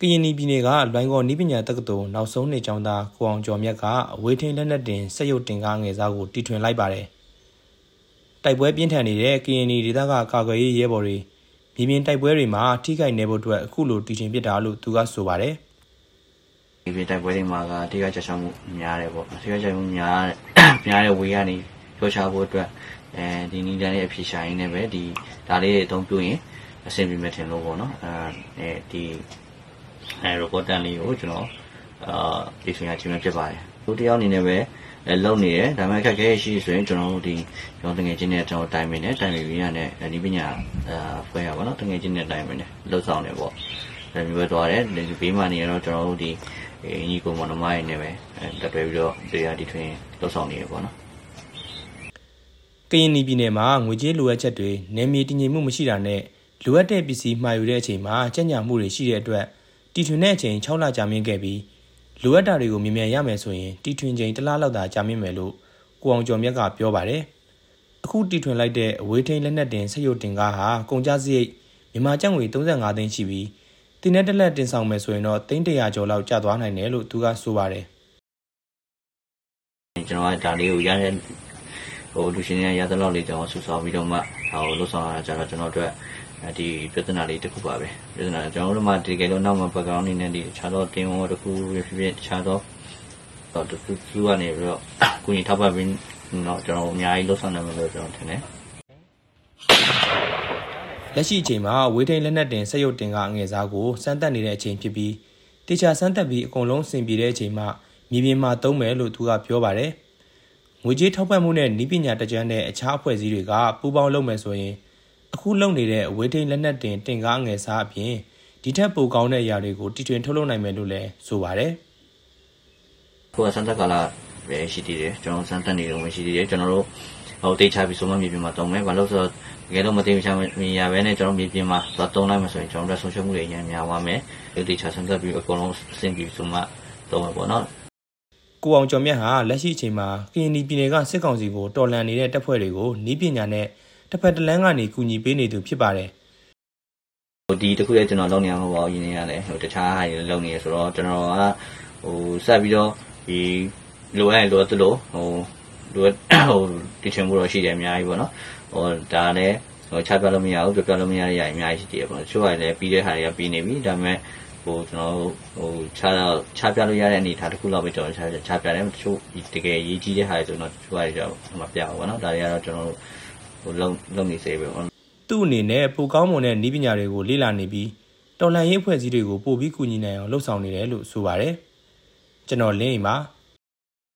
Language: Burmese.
ကရင်ပြည်နယ်ကလွိုင်းကော်နိပညာတက္ကသိုလ်နောက်ဆုံးနှစ်ကျောင်းသားကိုအောင်ကျော်မြတ်ကအဝေးထိန်လက်နက်တင်စက်ရုပ်တင်ကားငယ်စားကိုတီထွင်လိုက်ပါတယ်။တိုက်ပွဲပြင်းထန်နေတဲ့ကရင်ဒေသကကာကွယ်ရေးရဲဘော်တွေမြေပြင်တိုက်ပွဲတွေမှာထိခိုက်နေဖို့အတွက်အခုလိုတီထွင်ပစ်တာလို့သူကဆိုပါတယ်။ဒီပြင်တိုက်ပွဲတွေမှာကထိခိုက်ကြချမှုများတယ်ပေါ့။ထိခိုက်ကြမှုများများတဲ့ဝေးကနေပြောချဖို့အတွက်အဲဒီနီးတန်းရဲ့အဖြစ်ရှာရင်းနဲ့ပဲဒီဒါလေးတွေအသုံးပြုရင်အဆင်ပြေမယ်ထင်လို့ပေါ့နော်။အဲဒီ အဲ report တန်လေးကိုကျွန်တော်အာပြင်ဆင်ရခြင်းဖြစ်ပါတယ်လူတယောက်အနေနဲ့ပဲလုံနေတယ်ဒါမှအခက်အခဲရှိဆိုရင်ကျွန်တော်တို့ဒီကျွန်တော်တငယ်ချင်းနဲ့ကျွန်တော်တိုင်ပင်နဲ့တိုင်ပင်ပြီးရတဲ့ဒီပညာအာဖွဲ့ရပါတော့တငယ်ချင်းနဲ့တိုင်ပင်နဲ့လှုပ်ဆောင်နေပေါ့ဒါမျိုးပဲသွားတယ်ဒီဘေးမှာနေရတော့ကျွန်တော်တို့ဒီညီကိုမောင်နှမရင်းနဲ့ပဲတက်တွဲပြီးတော့တရားဒီထွင်လှုပ်ဆောင်နေရပေါ့နော်ကရင်ပြည်နယ်မှာငွေကြေးလိုအပ်ချက်တွေနယ်မြေတည်ငြိမ်မှုမရှိတာနဲ့လိုအပ်တဲ့ပစ္စည်းမှာယူတဲ့အချိန်မှာကြံ့ညာမှုတွေရှိတဲ့အတွက် တီထွင်တဲ့အချိန်6လကြာမြင့်ခဲ့ပြီးလိုအပ်တာတွေကိုမြင်မြန်ရမယ်ဆိုရင်တီထွင်ချိန်တစ်လလောက်သာကြာမြင့်မယ်လို့ကိုအောင်ကျော်မြတ်ကပြောပါတယ်။အခုတီထွင်လိုက်တဲ့အဝေးထိန်လက်နက်တင်ဆက်ရုပ်တင်ကားဟာကုန်ကျစရိတ်မြန်မာကျပ်ငွေ35သိန်းရှိပြီးတင်းနဲ့တက်လက်တင်ဆောင်မယ်ဆိုရင်တော့သိန်း100ကျော်လောက်ကျသွားနိုင်တယ်လို့သူကဆိုပါတယ်။ကျွန်တော်ကဒါလေးကိုရတဲ့ဟိုလူရှင်ရရတဲ့လောက်လေးကျွန်တော်ဆူဆော်ပြီးတော့မှဟိုလှုပ်ဆောင်ရတာကြတော့ကျွန်တော်တို့ ဒီပြဿနာလေးတစ်ခုပါပဲပြဿနာကျွန်တော်တို့မှဒီကယ်လို့နောက်မှာ background အနေနဲ့ဒီတခြားတော့တင်ဝတစ်ခုဖြစ်ဖြစ်တခြားတော့တော့သူသူကနေပြီးတော့ကိုကြီးထောက်ပံ့ပြီးတော့ကျွန်တော်အများကြီးလှုပ်ဆောင်နိုင်မယ်လို့ကျွန်တော်ထင်တယ်လက်ရှိအချိန်မှာဝေးထိန်လက်နက်တင်စက်ရုပ်တင်ကအငယ်စားကိုစမ်းသပ်နေတဲ့အချိန်ဖြစ်ပြီးတေချာစမ်းသပ်ပြီးအကုန်လုံးစင်ပြေတဲ့အချိန်မှာမြေပြင်မှာသုံးမယ်လို့သူကပြောပါတယ်။ငွေကြေးထောက်ပံ့မှုနဲ့ဤပညာတကြမ်းတဲ့အခြားအဖွဲ့အစည်းတွေကပူးပေါင်းလုပ်မယ်ဆိုရင်အ ခုလုပ်နေတဲ့အဝေးထိန်လက်နက်တင်တင်ကားငယ်စားအပြင်ဒီထက်ပိုကောင်းတဲ့အရာတွေကိုတီထွင်ထုတ်လုပ်နိုင်မယ်လို့လည်းဆိုပါတယ်။ကိုယ်စမ်းသပ်ကလာပဲရှိသေးတယ်ကျွန်တော်စမ်းသပ်နေတော့မရှိသေးတယ်ကျွန်တော်တို့ဟိုတေချာပြီးဆိုမှမြေပြင်မှာတုံးမယ်ဘာလို့ဆိုတော့တကယ်လို့မသိချင်မရဘဲနဲ့ကျွန်တော်မြေပြင်မှာသွားတုံးလိုက်မှဆိုရင်ကျွန်တော်တို့ဆုံးရှုံးမှုတွေအများများသွားမယ်ဒီတေချာစမ်းသပ်ပြီးအကုန်လုံးအဆင်ပြေဆိုမှတုံးမယ်ပေါ့နော်ကိုအောင်ကျော်မြတ်ဟာလက်ရှိအချိန်မှာကရင်ပြည်နယ်ကစစ်ကောင်စီကိုတော်လှန်နေတဲ့တပ်ဖွဲ့တွေကိုနီးပညာနဲ့ တစ်ဖက်တစ်လမ်းကနေကူညီပေးနေသူဖြစ်ပါတယ်ဟိုဒီတခုလည်းကျွန်တော်လုပ်နေရမှာပေါ့ရင်းနေရတယ်ဟိုတခြားဟာတွေလုပ်နေရဆိုတော့ကျွန်တော်ကဟိုဆက်ပြီးတော့ဒီလိုအပ်လိုအပ်လို့ဟိုလိုဟိုတည်ချင်မှုတော့ရှိတယ်အများကြီးပေါ့နော်ဟိုဒါလည်းဟိုချပြလို့မရဘူးပြပြလို့မရတဲ့ຢာအများကြီးရှိတယ်ပေါ့ချို့ကလည်းပြီးတဲ့ဟာတွေကပြီးနေပြီဒါပေမဲ့ဟိုကျွန်တော်ဟိုခြားတော့ခြားပြလို့ရတဲ့အနေအထားတစ်ခုလောက်ပဲကျွန်တော်ခြားခြားပြတယ်တချို့တကယ်ရေးကြီးတဲ့ဟာတွေဆိုတော့တချို့ဟာတွေတော့မပြဘူးပေါ့နော်ဒါတွေကတော့ကျွန်တော်တို့ ဟိုလုံလုံနေစေပဲပေါ့သူ့အနေနဲ့ပိုကောင်းမွန်တဲ့နည်းပညာတွေကိုလေ့လာနေပြီးတော်လှန်ရေးအဖွဲ့အစည်းတွေကိုပို့ပြီးကူညီနိုင်အောင်လှုပ်ဆောင်နေတယ်လို့ဆိုပါတယ်ကျွန်တော်လင်းအိမ်ပါ